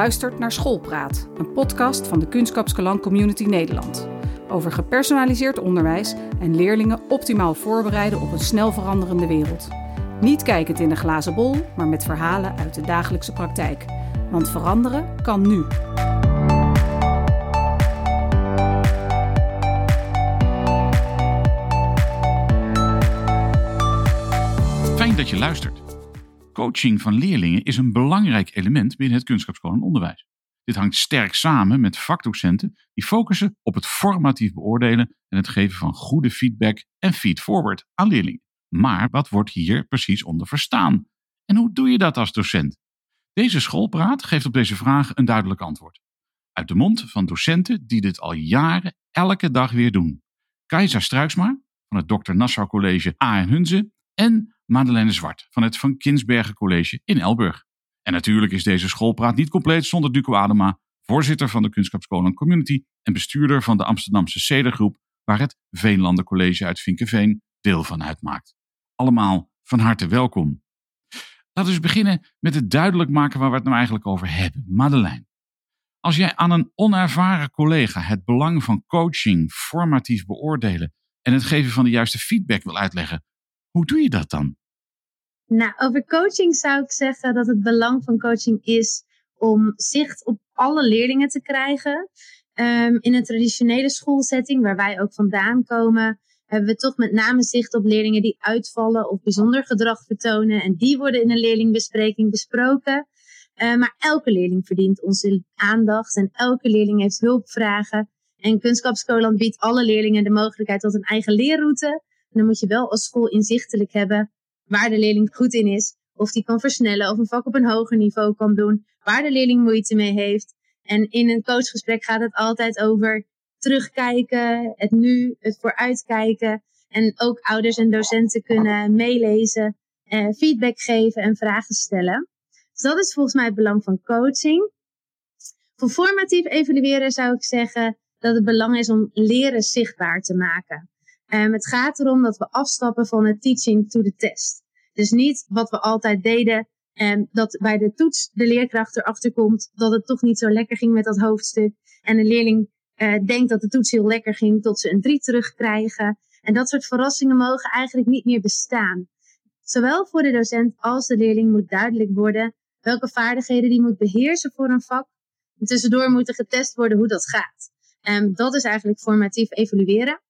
luistert naar Schoolpraat, een podcast van de Kunstkapskelan Community Nederland. Over gepersonaliseerd onderwijs en leerlingen optimaal voorbereiden op een snel veranderende wereld. Niet kijkend in de glazen bol, maar met verhalen uit de dagelijkse praktijk. Want veranderen kan nu. Fijn dat je luistert. Coaching van leerlingen is een belangrijk element binnen het kunstschapsschool onderwijs. Dit hangt sterk samen met vakdocenten die focussen op het formatief beoordelen en het geven van goede feedback en feedforward aan leerlingen. Maar wat wordt hier precies onder verstaan? En hoe doe je dat als docent? Deze schoolpraat geeft op deze vraag een duidelijk antwoord. Uit de mond van docenten die dit al jaren elke dag weer doen. Keizer Struiksma van het Dr. Nassau College A. Hunze en Madeleine Zwart van het Van Kinsbergen College in Elburg. En natuurlijk is deze schoolpraat niet compleet zonder Duco Adema, voorzitter van de Kunstschapschool Community en bestuurder van de Amsterdamse Cedergroep, waar het Veenlanden College uit Vinkenveen deel van uitmaakt. Allemaal van harte welkom. Laten we beginnen met het duidelijk maken waar we het nou eigenlijk over hebben. Madeleine, als jij aan een onervaren collega het belang van coaching, formatief beoordelen en het geven van de juiste feedback wil uitleggen, hoe doe je dat dan? Nou, over coaching zou ik zeggen dat het belang van coaching is om zicht op alle leerlingen te krijgen. Um, in een traditionele schoolsetting, waar wij ook vandaan komen, hebben we toch met name zicht op leerlingen die uitvallen of bijzonder gedrag vertonen. En die worden in een leerlingbespreking besproken. Uh, maar elke leerling verdient onze aandacht en elke leerling heeft hulpvragen. En Kunstschapscolan biedt alle leerlingen de mogelijkheid tot een eigen leerroute. En dan moet je wel als school inzichtelijk hebben waar de leerling goed in is. Of die kan versnellen of een vak op een hoger niveau kan doen. Waar de leerling moeite mee heeft. En in een coachgesprek gaat het altijd over terugkijken, het nu, het vooruitkijken. En ook ouders en docenten kunnen meelezen, eh, feedback geven en vragen stellen. Dus dat is volgens mij het belang van coaching. Voor formatief evalueren zou ik zeggen dat het belang is om leren zichtbaar te maken. Um, het gaat erom dat we afstappen van het teaching to the test. Dus niet wat we altijd deden, en dat bij de toets de leerkracht erachter komt dat het toch niet zo lekker ging met dat hoofdstuk. En de leerling uh, denkt dat de toets heel lekker ging tot ze een 3 terugkrijgen. En dat soort verrassingen mogen eigenlijk niet meer bestaan. Zowel voor de docent als de leerling moet duidelijk worden welke vaardigheden die moet beheersen voor een vak. En tussendoor moet er getest worden hoe dat gaat. Um, dat is eigenlijk formatief evalueren.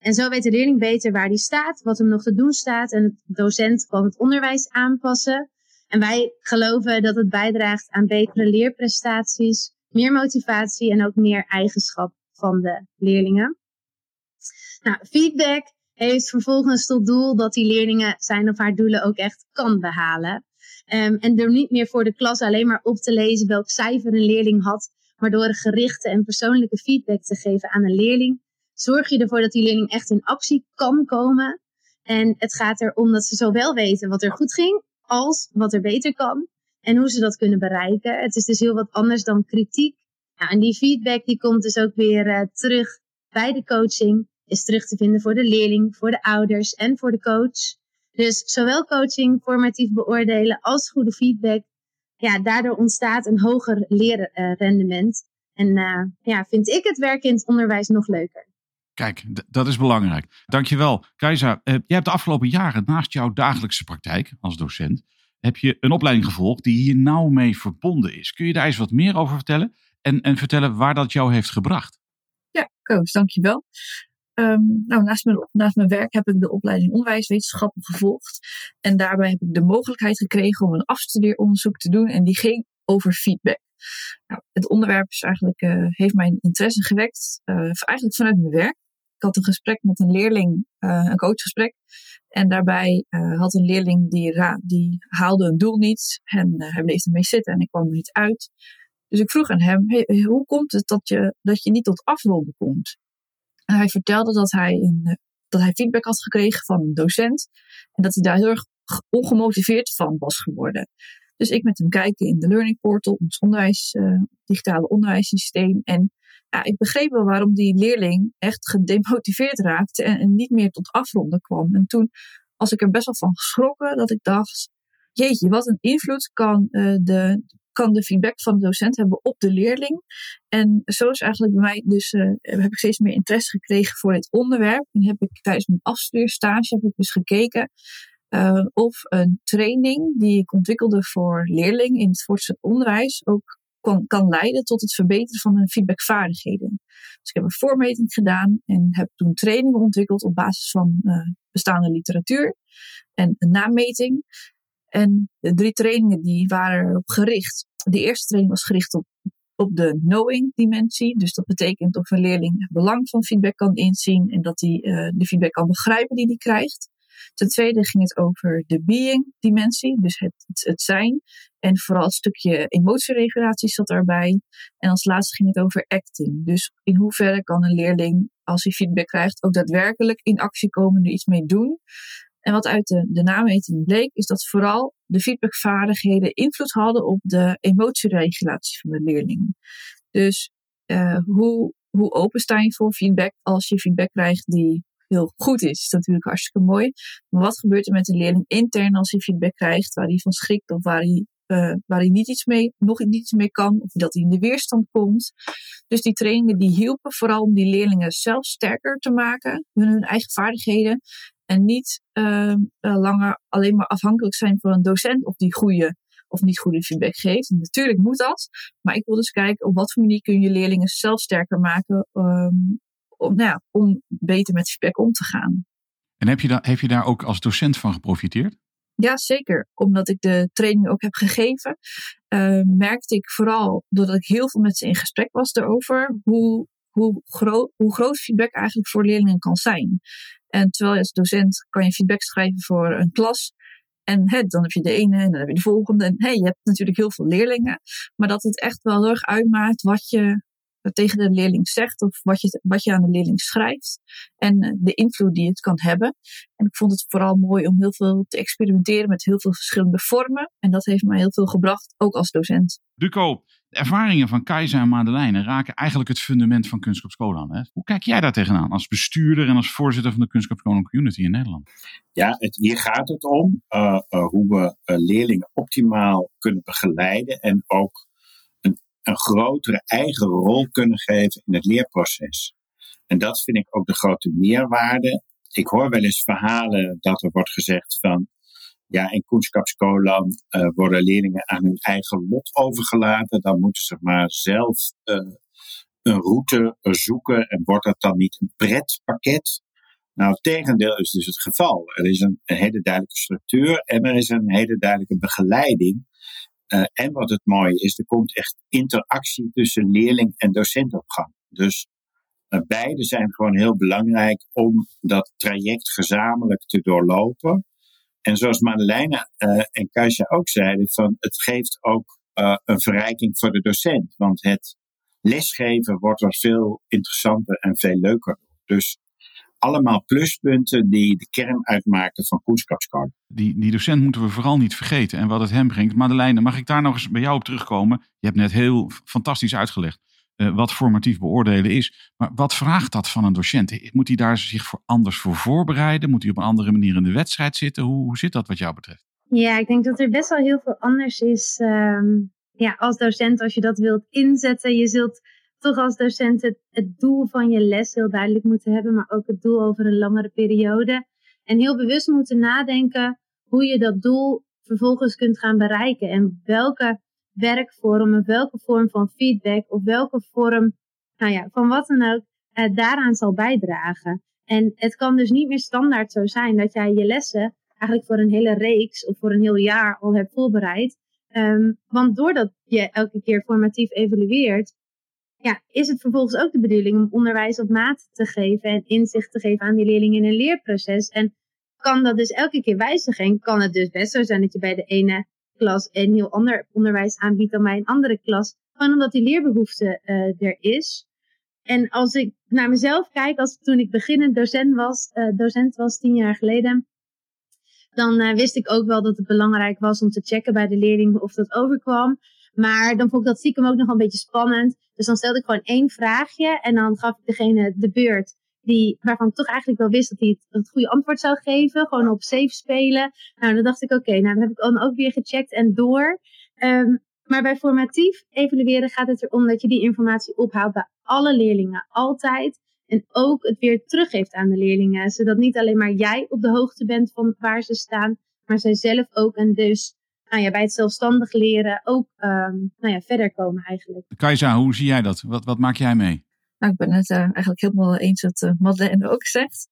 En zo weet de leerling beter waar die staat, wat hem nog te doen staat. En de docent kan het onderwijs aanpassen. En wij geloven dat het bijdraagt aan betere leerprestaties, meer motivatie en ook meer eigenschap van de leerlingen. Nou, feedback heeft vervolgens tot doel dat die leerlingen zijn of haar doelen ook echt kan behalen. Um, en door niet meer voor de klas alleen maar op te lezen welk cijfer een leerling had, maar door gerichte en persoonlijke feedback te geven aan een leerling, zorg je ervoor dat die leerling echt in actie kan komen. En het gaat erom dat ze zowel weten wat er goed ging, als wat er beter kan. En hoe ze dat kunnen bereiken. Het is dus heel wat anders dan kritiek. En die feedback die komt dus ook weer uh, terug bij de coaching. Is terug te vinden voor de leerling, voor de ouders en voor de coach. Dus zowel coaching, formatief beoordelen als goede feedback. Ja, daardoor ontstaat een hoger leerrendement. En uh, ja, vind ik het werk in het onderwijs nog leuker. Kijk, dat is belangrijk. Dankjewel. Kajsa, uh, jij hebt de afgelopen jaren naast jouw dagelijkse praktijk als docent, heb je een opleiding gevolgd die hier nauw mee verbonden is. Kun je daar eens wat meer over vertellen en, en vertellen waar dat jou heeft gebracht? Ja, Koos, dankjewel. Um, nou, naast mijn, naast mijn werk heb ik de opleiding onderwijswetenschappen gevolgd. En daarbij heb ik de mogelijkheid gekregen om een afstudeeronderzoek te doen. En die ging over feedback. Nou, het onderwerp is eigenlijk, uh, heeft mijn interesse gewekt, uh, eigenlijk vanuit mijn werk. Ik had een gesprek met een leerling, uh, een coachgesprek. En daarbij had een leerling die, die haalde een doel niet. En hij bleef ermee zitten en ik kwam er niet uit. Dus ik vroeg aan hem, hoe komt het dat je, dat je niet tot afronden komt? En hij vertelde dat hij, een, dat hij feedback had gekregen van een docent. En dat hij daar heel erg ongemotiveerd van was geworden. Dus ik met hem kijken in de Learning Portal, ons onderwijs, digitale onderwijssysteem. En ja, ik begreep wel waarom die leerling echt gedemotiveerd raakte en, niet meer tot afronden kwam. En toen was ik er best wel van geschrokken dat ik dacht, jeetje, wat een invloed kan uh, de kan de feedback van de docent hebben op de leerling. En zo is eigenlijk bij mij dus, uh, heb ik steeds meer interesse gekregen voor dit onderwerp. En heb ik tijdens mijn afstudeerstage heb ik dus gekeken uh, of een training die ik ontwikkelde voor leerlingen in het voortgezet onderwijs ook kan, kan leiden tot het verbeteren van hun feedbackvaardigheden. Dus ik heb een voormeting gedaan en heb toen trainingen ontwikkeld op basis van uh, bestaande literatuur en een nameting. En de drie trainingen die waren erop gericht. De eerste training was gericht op, op de knowing dimensie. Dus dat betekent of een leerling het belang van feedback kan inzien en dat hij uh, de feedback kan begrijpen die hij krijgt. Ten tweede ging het over de being dimensie, dus het, het, zijn. En vooral het stukje emotieregulatie zat daarbij. En als laatste ging het over acting. Dus in hoeverre kan een leerling, als hij feedback krijgt, ook daadwerkelijk in actie komen, er iets mee doen. En wat uit de, de nameting bleek, is dat vooral de feedbackvaardigheden invloed hadden op de emotieregulatie van de leerling. Dus uh, hoe, hoe open sta je voor feedback als je feedback krijgt die heel goed is, is natuurlijk hartstikke mooi. Maar wat gebeurt er met de leerling intern als hij feedback krijgt waar hij van schrikt of waar hij, uh, waar hij niet iets mee, nog niet iets mee kan of dat hij in de weerstand komt? Dus die trainingen die hielpen vooral om die leerlingen zelf sterker te maken, hun, hun eigen vaardigheden. En niet uh, langer alleen maar afhankelijk zijn van een docent of die goede of niet goede feedback geeft. En natuurlijk moet dat. Maar ik wil dus kijken op wat voor manier kun je leerlingen zelf sterker maken um, om, nou ja, om beter met feedback om te gaan. En heb je, daar, heb je daar ook als docent van geprofiteerd? Ja, zeker. Omdat ik de training ook heb gegeven, uh, merkte ik vooral, doordat ik heel veel met ze in gesprek was daarover, hoe, hoe, groot, hoe groot feedback eigenlijk voor leerlingen kan zijn. En terwijl je als docent kan je feedback schrijven voor een klas. En hè, dan heb je de ene en dan heb je de volgende. En hey, je hebt natuurlijk heel veel leerlingen. Maar dat het echt wel heel erg uitmaakt wat je tegen de leerling zegt of wat je, wat je aan de leerling schrijft en eh, de invloed die het kan hebben. En ik vond het vooral mooi om heel veel te experimenteren met heel veel verschillende vormen. En dat heeft mij heel veel gebracht, ook als docent. Duco, de ervaringen van Keizer en Madeleine raken eigenlijk het fundament van Kunstschap aan. Hè? Hoe kijk jij daar tegenaan als bestuurder en als voorzitter van de Kunstschap Community in Nederland? Ja, het, hier gaat het om uh, uh, hoe we leerlingen optimaal kunnen begeleiden en ook een grotere eigen rol kunnen geven in het leerproces. En dat vind ik ook de grote meerwaarde. Ik hoor wel eens verhalen dat er wordt gezegd van, ja, in Kunstschapsskolan uh, worden leerlingen aan hun eigen lot overgelaten. Dan moeten ze maar zelf uh, een route zoeken en wordt dat dan niet een pretpakket? Nou, het tegendeel is dus het geval. Er is een hele duidelijke structuur en er is een hele duidelijke begeleiding uh, en wat het mooie is, er komt echt interactie tussen leerling en docent op gang. Dus uh, beide zijn gewoon heel belangrijk om dat traject gezamenlijk te doorlopen. En zoals Madeleine uh, en Kajsa ook zeiden, van het geeft ook een verrijking voor de docent. Want het lesgeven wordt er veel interessanter en veel leuker. Dus allemaal pluspunten die de kern uitmaken van Koenskapskar. Die, die docent moeten we vooral niet vergeten en wat het hem brengt. Madeleine, mag ik daar nog eens bij jou op terugkomen? Je hebt net heel fantastisch uitgelegd uh, wat formatief beoordelen is. Maar wat vraagt dat van een docent? Moet hij daar zich voor anders voor voorbereiden? Moet hij op een andere manier in de wedstrijd zitten? Hoe, hoe zit dat wat jou betreft? Ja, ik denk dat er best wel heel veel anders is um, ja, als docent als je dat wilt inzetten. Je zult toch als docent het, doel van je les heel duidelijk moeten hebben, maar ook het doel over een langere periode. En heel bewust moeten nadenken hoe je dat doel vervolgens kunt gaan bereiken en welke werkvorm of welke vorm van feedback of welke vorm, nou ja, van wat dan ook, eh, daaraan zal bijdragen. En het kan dus niet meer standaard zo zijn dat jij je lessen eigenlijk voor een hele reeks of voor een heel jaar al hebt voorbereid. Um, want doordat je elke keer formatief evalueert, ja, is het vervolgens ook de bedoeling om onderwijs op maat te geven en inzicht te geven aan die leerlingen in een leerproces. En kan dat dus elke keer wijzigen? kan het dus best zo zijn dat je bij de ene klas een heel ander onderwijs aanbiedt dan bij een andere klas. Gewoon omdat die leerbehoefte uh, er is. En als ik naar mezelf kijk, als toen ik beginnend docent was, uh, docent was tien jaar geleden, dan uh, wist ik ook wel dat het belangrijk was om te checken bij de leerling of dat overkwam. Maar dan vond ik dat stiekem ook nog een beetje spannend. Dus dan stelde ik gewoon één vraagje en dan gaf ik degene de beurt die, waarvan ik toch eigenlijk wel wist dat hij het, het goede antwoord zou geven. Gewoon op safe spelen. Nou, dan dacht ik, oké, nou dan heb ik dan ook weer gecheckt en door. Um, Maar bij formatief evalueren gaat het erom dat je die informatie ophaalt bij alle leerlingen, altijd. En ook het weer teruggeeft aan de leerlingen. Zodat niet alleen maar jij op de hoogte bent van waar ze staan, maar zij zelf ook. En dus nou ja, bij het zelfstandig leren ook um, nou ja, verder komen eigenlijk. Kajsa, hoe zie jij dat? Wat, wat maak jij mee? Nou, ik ben het uh, eigenlijk helemaal eens wat uh, Madeleine ook zegt.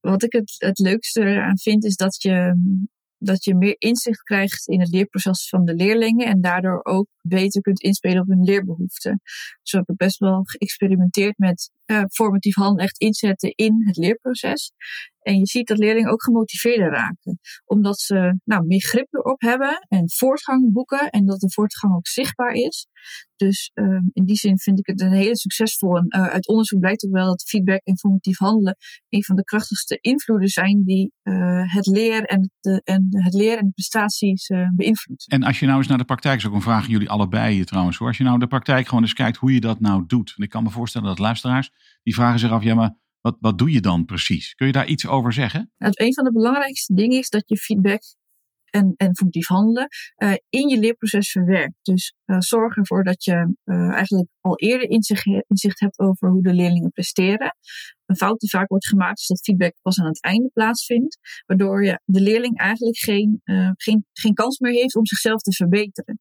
Wat ik het, het leukste aan vind is dat je dat je meer inzicht krijgt in het leerproces van de leerlingen en daardoor ook beter kunt inspelen op hun leerbehoeften. Zo heb ik best wel geëxperimenteerd met uh, formatief handelen echt inzetten in het leerproces. En je ziet dat leerlingen ook gemotiveerder raken. Omdat ze nou, meer grip erop hebben en voortgang boeken. En dat de voortgang ook zichtbaar is. Dus uh, in die zin vind ik het een hele succesvol. En uh, uit onderzoek blijkt ook wel dat feedback en formatief handelen een van de krachtigste invloeden zijn die uh, het leren en, de, en het leren en de prestaties beïnvloedt. En als je nou eens naar de praktijk zou kunnen vragen, jullie allebei trouwens hoor. Als je nou de praktijk gewoon eens kijkt hoe je dat nou doet. En ik kan me voorstellen dat luisteraars die vragen zich af, ja maar wat, wat doe je dan precies? Kun je daar iets over zeggen? Nou, een van de belangrijkste dingen is dat je feedback en, en formatief handelen uh, in je leerproces verwerkt. Dus uh, zorg ervoor dat je uh, eigenlijk al eerder inzicht, inzicht hebt over hoe de leerlingen presteren. Een fout die vaak wordt gemaakt is dat feedback pas aan het einde plaatsvindt, waardoor je de leerling eigenlijk geen, geen, geen kans meer heeft om zichzelf te verbeteren.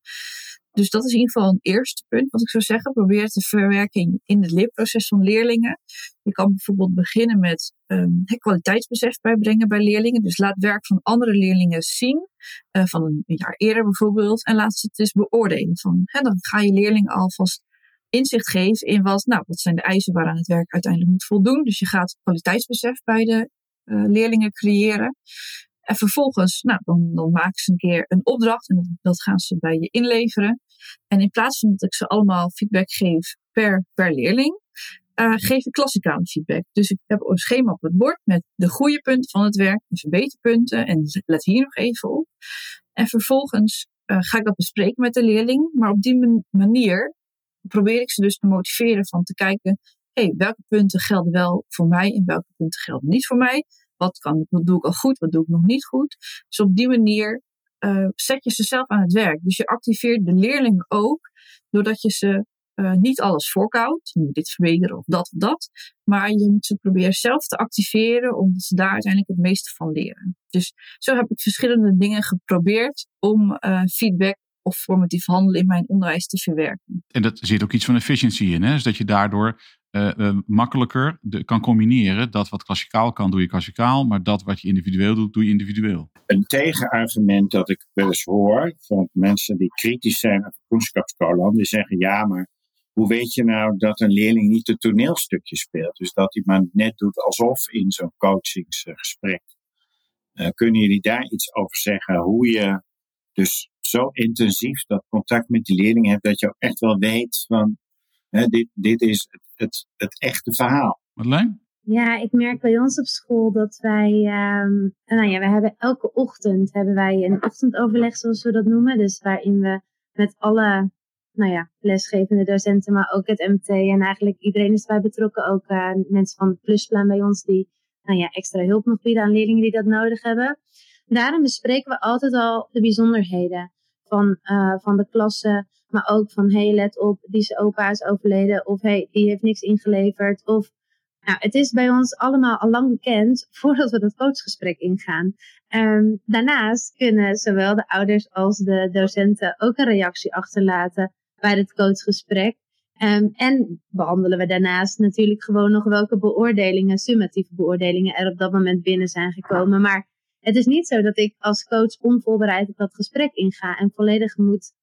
Dus dat is in ieder geval een eerste punt wat ik zou zeggen. Probeer te verwerken in het leerproces van leerlingen. Je kan bijvoorbeeld beginnen met um, kwaliteitsbesef bijbrengen bij leerlingen. Dus laat werk van andere leerlingen zien, uh, van een jaar eerder bijvoorbeeld, en laat ze het eens beoordelen. Van, hè, dan ga je leerlingen alvast inzicht geven in wat, nou, wat zijn de eisen waaraan het werk uiteindelijk moet voldoen. Dus je gaat kwaliteitsbesef bij de uh, leerlingen creëren. En vervolgens, nou, dan, dan maken ze een keer een opdracht en dat, dat, gaan ze bij je inleveren. En in plaats van dat ik ze allemaal feedback geef per, per leerling, uh, geef ik klassikale feedback. Dus ik heb een schema op het bord met de goede punten van het werk, de verbeterpunten en let hier nog even op. En vervolgens uh, ga ik dat bespreken met de leerling, maar op die manier probeer ik ze dus te motiveren van te kijken, hey, welke punten gelden wel voor mij en welke punten gelden niet voor mij. Wat, kan, wat doe ik al goed, wat doe ik nog niet goed. Dus op die manier uh, zet je ze zelf aan het werk. Dus je activeert de leerlingen ook, doordat je ze uh, niet alles voorkoudt. Moet dit verbeteren of dat of dat. Maar je moet ze proberen zelf te activeren, omdat ze daar uiteindelijk het meeste van leren. Dus zo heb ik verschillende dingen geprobeerd om uh, feedback of formatief handelen in mijn onderwijs te verwerken. En dat zit ook iets van efficiëntie in, hè? Dus dat je daardoor makkelijker de, kan combineren. Dat wat klassikaal kan, doe je klassikaal. Maar dat wat je individueel doet, doe je individueel. Een tegenargument dat ik wel eens hoor van mensen die kritisch zijn op kunstschapskolen, die zeggen ja, maar hoe weet je nou dat een leerling niet het toneelstukje speelt? Dus dat hij maar net doet alsof in zo'n coachingsgesprek. Uh, kunnen jullie daar iets over zeggen? Hoe je dus zo intensief dat contact met die leerling hebt, dat je ook echt wel weet van hè, dit, dit is het, het, echte verhaal. Madeleine? Ja, ik merk bij ons op school dat wij, um, nou ja, we hebben elke ochtend hebben wij een ochtendoverleg, zoals we dat noemen. Dus waarin we met alle, nou ja, lesgevende docenten, maar ook het MT en eigenlijk iedereen is bij betrokken. Ook uh, mensen van het plusplan bij ons die, nou ja, extra hulp nog bieden aan leerlingen die dat nodig hebben. Daarin bespreken we altijd al de bijzonderheden van, uh, van de klasse. Maar ook van, hey, let op, die opa is overleden. Of hey, die heeft niks ingeleverd. Of, nou, het is bij ons allemaal al lang bekend voordat we dat coachgesprek ingaan. Um, daarnaast kunnen zowel de ouders als de docenten ook een reactie achterlaten bij het coachgesprek. Um, en behandelen we daarnaast natuurlijk gewoon nog welke beoordelingen, summatieve beoordelingen er op dat moment binnen zijn gekomen. Maar het is niet zo dat ik als coach onvoorbereid op dat gesprek inga en volledig moet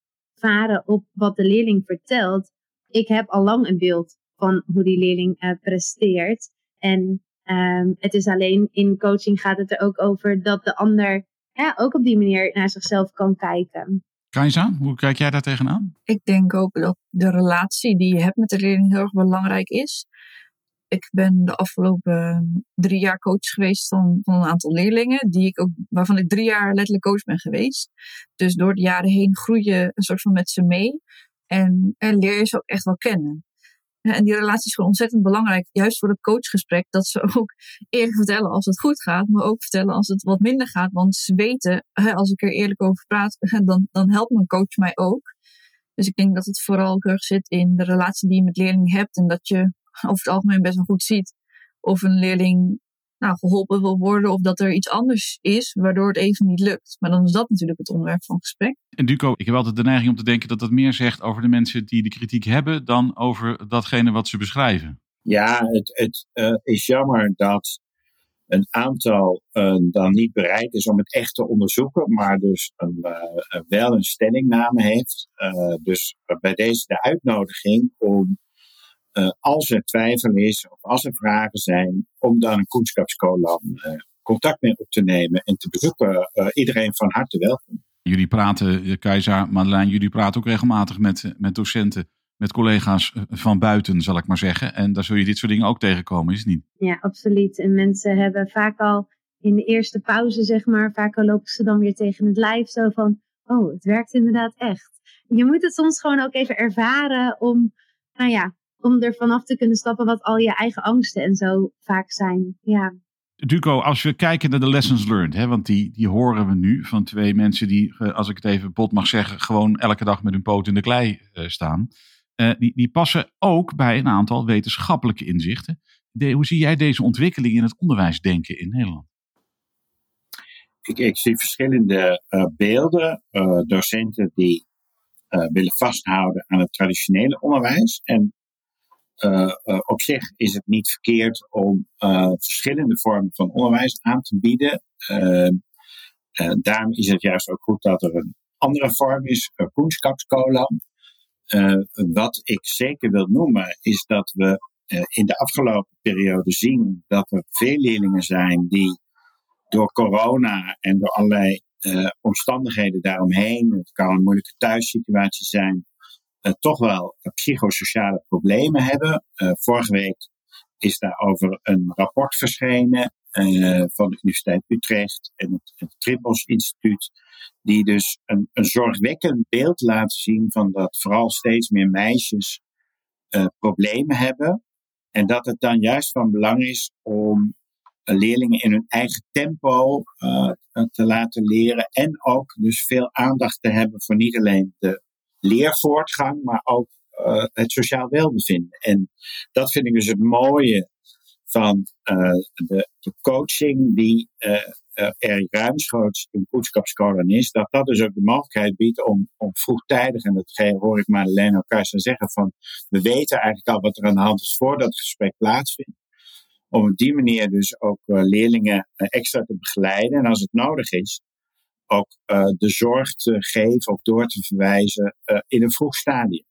varen op wat de leerling vertelt. Ik heb al lang een beeld van hoe die leerling uh, presteert. En um, het is alleen in coaching gaat het er ook over dat de ander ja, ook op die manier naar zichzelf kan kijken. Kajsa, hoe kijk jij daar tegenaan? Ik denk ook dat de relatie die je hebt met de leerling heel erg belangrijk is ik ben de afgelopen drie jaar coach geweest van, van een aantal leerlingen, die ik ook, waarvan ik drie jaar letterlijk coach ben geweest. Dus door de jaren heen groei je een soort van met ze mee en, en leer je ze ook echt wel kennen. En die relatie is gewoon ontzettend belangrijk, juist voor het coachgesprek, dat ze ook eerlijk vertellen als het goed gaat, maar ook vertellen als het wat minder gaat. Want ze weten, als ik er eerlijk over praat, dan, dan helpt mijn coach mij ook. Dus ik denk dat het vooral erg zit in de relatie die je met leerlingen hebt. En dat je over het algemeen best wel goed ziet of een leerling nou, geholpen wil worden of dat er iets anders is waardoor het even niet lukt. Maar dan is dat natuurlijk het onderwerp van gesprek. En Duco, ik heb altijd de neiging om te denken dat dat meer zegt over de mensen die de kritiek hebben dan over datgene wat ze beschrijven. Ja, het, het uh, is jammer dat een aantal uh, dan niet bereid is om het echt te onderzoeken, maar dus een, uh, wel een stellingname heeft. dus bij deze de uitnodiging om uh, als er twijfel is of als er vragen zijn, om dan een kunstschapscolumn uh, contact mee op te nemen en te bezoeken. Uh, iedereen van harte welkom. Jullie praten, Keizer, Madeleine, jullie praten ook regelmatig met, met docenten, met collega's van buiten, zal ik maar zeggen. En daar zul je dit soort dingen ook tegenkomen, is het niet? Ja, absoluut. En mensen hebben vaak al in de eerste pauze, zeg maar, vaak al lopen ze dan weer tegen het lijf zo van, oh, het werkt inderdaad echt. Je moet het soms gewoon ook even ervaren om, nou ja, om er vanaf te kunnen stappen wat al je eigen angsten en zo vaak zijn. Ja. Duco, als we kijken naar de lessons learned, hè, want die, die horen we nu van twee mensen die, eh, als ik het even bot mag zeggen, gewoon elke dag met hun poot in de klei uh, staan. Uh, die, die passen ook bij een aantal wetenschappelijke inzichten. De, hoe zie jij deze ontwikkeling in het onderwijsdenken in Nederland? Ik, ik zie verschillende beelden. docenten die willen vasthouden aan het traditionele onderwijs. En uh, op zich is het niet verkeerd om uh, verschillende vormen van onderwijs aan te bieden. daarom is het juist ook goed dat er een andere vorm is, Koenskapskola. wat ik zeker wil noemen is dat we in de afgelopen periode zien dat er veel leerlingen zijn die door corona en door allerlei omstandigheden daaromheen, het kan een moeilijke thuissituatie zijn, uh, toch wel psychosociale problemen hebben. Uh, vorige week is daarover een rapport verschenen uh, van de Universiteit Utrecht en het, het Trippels Instituut, die dus een, een zorgwekkend beeld laat zien van dat vooral steeds meer meisjes problemen hebben. En dat het dan juist van belang is om leerlingen in hun eigen tempo te laten leren en ook dus veel aandacht te hebben voor niet alleen de leervoortgang, maar ook uh, het sociaal welbevinden. En dat vind ik dus het mooie van uh, de, de, coaching die uh, er ruimschoots in Poetskapscholen is, dat dat dus ook de mogelijkheid biedt om, om vroegtijdig, en dat hoor ik Madeleine elkaar zeggen, van we weten eigenlijk al wat er aan de hand is voordat het gesprek plaatsvindt. Om op die manier dus ook leerlingen extra te begeleiden. En als het nodig is, ook uh, de zorg te geven of door te verwijzen uh, in een vroeg stadium.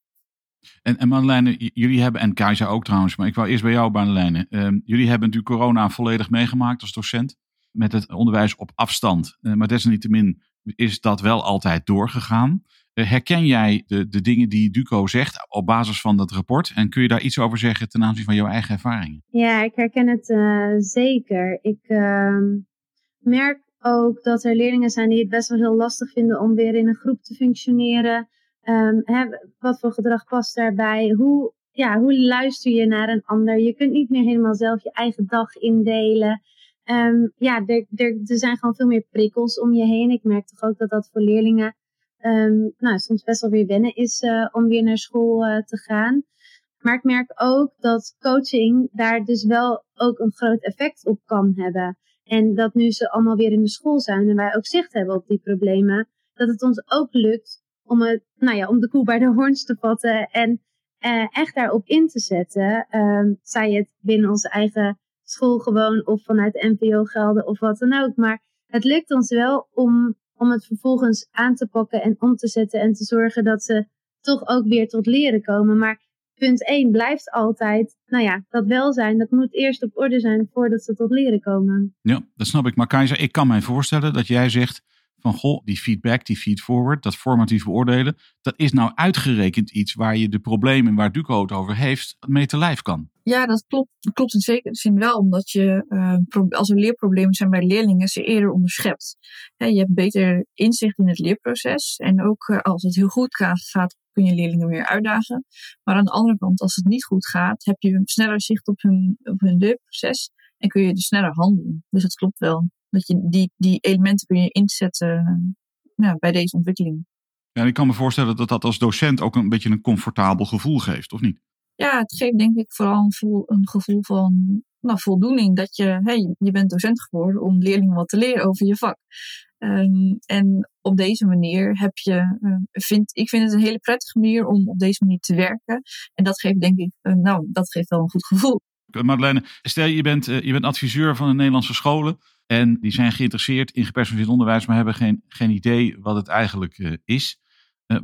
En, en Madeleine, jullie hebben, en Kajsa ook trouwens, maar ik wou eerst bij jou, Madeleine. Uh, jullie hebben natuurlijk corona volledig meegemaakt als docent met het onderwijs op afstand. Uh, maar desalniettemin is dat wel altijd doorgegaan. herken jij de, de dingen die Duco zegt op basis van dat rapport? En kun je daar iets over zeggen ten aanzien van jouw eigen ervaringen? Ja, ik herken het zeker. Ik ehm, merk ook dat er leerlingen zijn die het best wel heel lastig vinden om weer in een groep te functioneren. Um, hè, wat voor gedrag past daarbij? Hoe, ja, hoe luister je naar een ander? Je kunt niet meer helemaal zelf je eigen dag indelen. Um, ja, er, er, er zijn gewoon veel meer prikkels om je heen. Ik merk toch ook dat dat voor leerlingen um, nou, soms best wel weer wennen is uh, om weer naar school uh, te gaan. Maar ik merk ook dat coaching daar dus wel ook een groot effect op kan hebben. En dat nu ze allemaal weer in de school zijn en wij ook zicht hebben op die problemen, dat het ons ook lukt om, het, nou ja, om de koe bij de hoorns te vatten en uh, echt daarop in te zetten. Um, zij het binnen onze eigen school gewoon of vanuit NPO gelden of wat dan ook. Maar het lukt ons wel om, om het vervolgens aan te pakken en om te zetten en te zorgen dat ze toch ook weer tot leren komen. Maar punt 1 blijft altijd, nou ja, dat welzijn, dat moet eerst op orde zijn voordat ze tot leren komen. Ja, dat snap ik. Maar Keizer, ik kan mij voorstellen dat jij zegt van goh, die feedback, die feedforward, dat formatief beoordelen, dat is nou uitgerekend iets waar je de problemen waar Duco het over heeft mee te lijf kan. Ja, dat klopt. Dat klopt in zekere zin wel, omdat je uh, als er leerproblemen zijn bij leerlingen, ze eerder onderschept. je hebt beter inzicht in het leerproces en ook uh, als het heel goed gaat, kun je leerlingen weer uitdagen. Maar aan de andere kant, als het niet goed gaat, heb je sneller zicht op hun, op hun leerproces en kun je dus sneller handelen. Dus het klopt wel. Dat je die, die elementen kun je inzetten ja, bij deze ontwikkeling. Ja, ik kan me voorstellen dat dat als docent ook een beetje een comfortabel gevoel geeft, of niet? Ja, het geeft denk ik vooral een, een gevoel van nou, voldoening. Dat je, hey, je bent docent geworden om leerlingen wat te leren over je vak. Um, en op deze manier heb je, uh, vind, ik vind het een hele prettige manier om op deze manier te werken. En dat geeft denk ik, uh, nou, dat geeft wel een goed gevoel. Madeleine, stel je bent, uh, je bent adviseur van de Nederlandse scholen. En die zijn geïnteresseerd in gepersonaliseerd onderwijs, maar hebben geen, geen idee wat het eigenlijk is.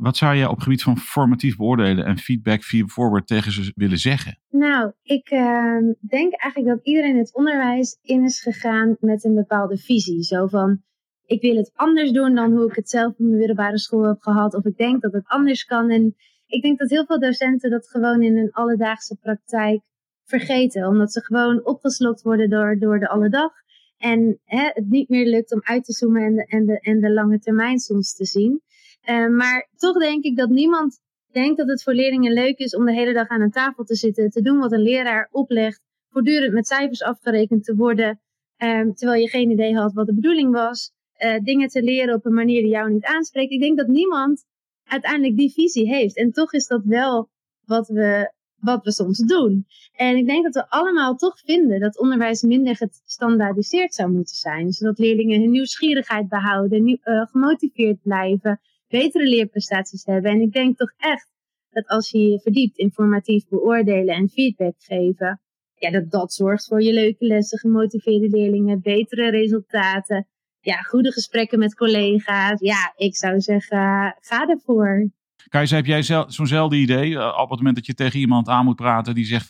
wat zou je op het gebied van formatief beoordelen en feedback via forward tegen ze willen zeggen? Nou, ik ehm, denk eigenlijk dat iedereen het onderwijs in is gegaan met een bepaalde visie. Zo van, ik wil het anders doen dan hoe ik het zelf op mijn middelbare school heb gehad. Of ik denk dat het anders kan. En ik denk dat heel veel docenten dat gewoon in hun alledaagse praktijk vergeten. Omdat ze gewoon opgeslokt worden door, door de alledag. En hè, het niet meer lukt om uit te zoomen en de, en de, en de lange termijn soms te zien. Uh, maar toch denk ik dat niemand denkt dat het voor leerlingen leuk is om de hele dag aan een tafel te zitten. Te doen wat een leraar oplegt. Voortdurend met cijfers afgerekend te worden. Um, terwijl je geen idee had wat de bedoeling was uh, dingen te leren op een manier die jou niet aanspreekt. Ik denk dat niemand uiteindelijk die visie heeft. En toch is dat wel wat we, wat we soms doen. En ik denk dat we allemaal toch vinden dat onderwijs minder gestandaardiseerd zou moeten zijn. Zodat leerlingen hun nieuwsgierigheid behouden, nieuw, uh, gemotiveerd blijven, betere leerprestaties hebben. En ik denk toch echt dat als je je verdiept in formatief beoordelen en feedback geven, ja, dat dat zorgt voor je leuke lessen, gemotiveerde leerlingen, betere resultaten ja, goede gesprekken met collega's. Ja, ik zou zeggen, ga ervoor. Kajs, heb jij zo'nzelfde idee? Uh, op het moment dat je tegen iemand aan moet praten die zegt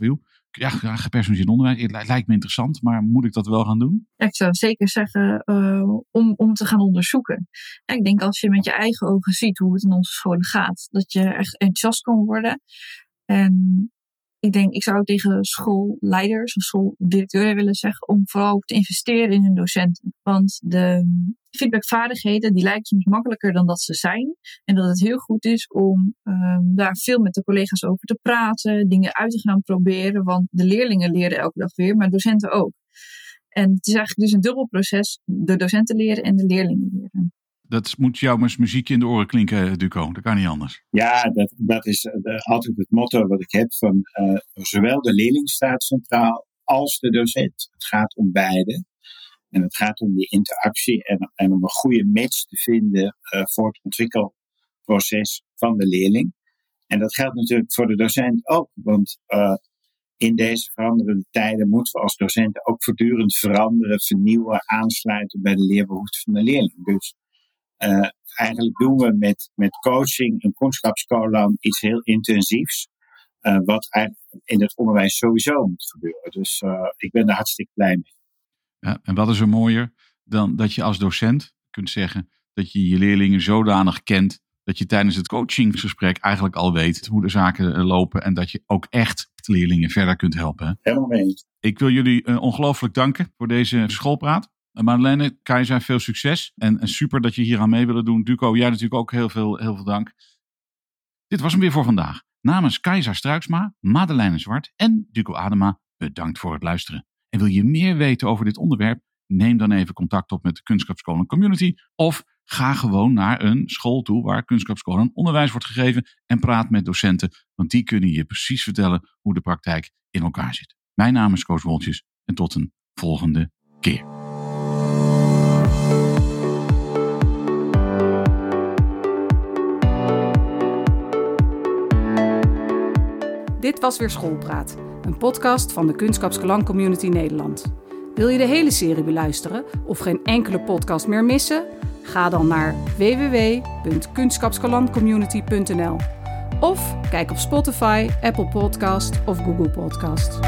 ja, gepersonaliseerd onderwijs, het lijkt me interessant, maar moet ik dat wel gaan doen? ik zou zeker zeggen uh, om, om te gaan onderzoeken. ik denk als je met je eigen ogen ziet hoe het in onze scholen gaat, dat je echt enthousiast kan worden. En ik denk, ik zou tegen schoolleiders of schooldirecteuren willen zeggen om vooral te investeren in hun docenten. Want de feedbackvaardigheden die lijken soms makkelijker dan dat ze zijn. En dat het heel goed is om um, daar veel met de collega's over te praten, dingen uit te gaan proberen. Want de leerlingen leren elke dag weer, maar docenten ook. En het is eigenlijk dus een dubbel proces. De docenten leren en de leerlingen leren dat moet jou maar muziek in de oren klinken, Duco. Dat kan niet anders. Ja, dat, dat is uh, altijd het motto wat ik heb van uh, zowel de leerling staat centraal als de docent. Het gaat om beide. En het gaat om die interactie en, en om een goede match te vinden uh, voor het ontwikkelproces van de leerling. En dat geldt natuurlijk voor de docent ook, want in deze veranderende tijden moeten we als docenten ook voortdurend veranderen, vernieuwen, aansluiten bij de leerbehoeften van de leerling. Dus uh, eigenlijk doen we met, met coaching en kunstschapscolon iets heel intensiefs. Wat eigenlijk in het onderwijs sowieso moet gebeuren. Dus ik ben daar hartstikke blij mee. Ja, en wat is er mooier dan dat je als docent kunt zeggen dat je je leerlingen zodanig kent dat je tijdens het coachingsgesprek eigenlijk al weet hoe de zaken lopen en dat je ook echt de leerlingen verder kunt helpen. Helemaal mee. Ik wil jullie ongelooflijk danken voor deze schoolpraat. Marlene, Keizer, veel succes. En, en, super dat je hier aan mee willen doen. Duco, jij natuurlijk ook heel veel, heel veel dank. Dit was hem weer voor vandaag. Namens Keizer Struiksma, Madeleine Zwart en Duco Adema, bedankt voor het luisteren. En wil je meer weten over dit onderwerp? Neem dan even contact op met de Kunstschapsskolen Community of ga gewoon naar een school toe waar Kunstschapsskolen onderwijs wordt gegeven en praat met docenten, want die kunnen je precies vertellen hoe de praktijk in elkaar zit. Mijn naam is Koos Woltjes en tot een volgende keer. Dit was weer Schoolpraat, een podcast van de Kunstkapskalan Community Nederland. Wil je de hele serie beluisteren of geen enkele podcast meer missen? Ga dan naar www.kunstkapskalandcommunity.nl of kijk op Spotify, Apple Podcast of Google Podcast.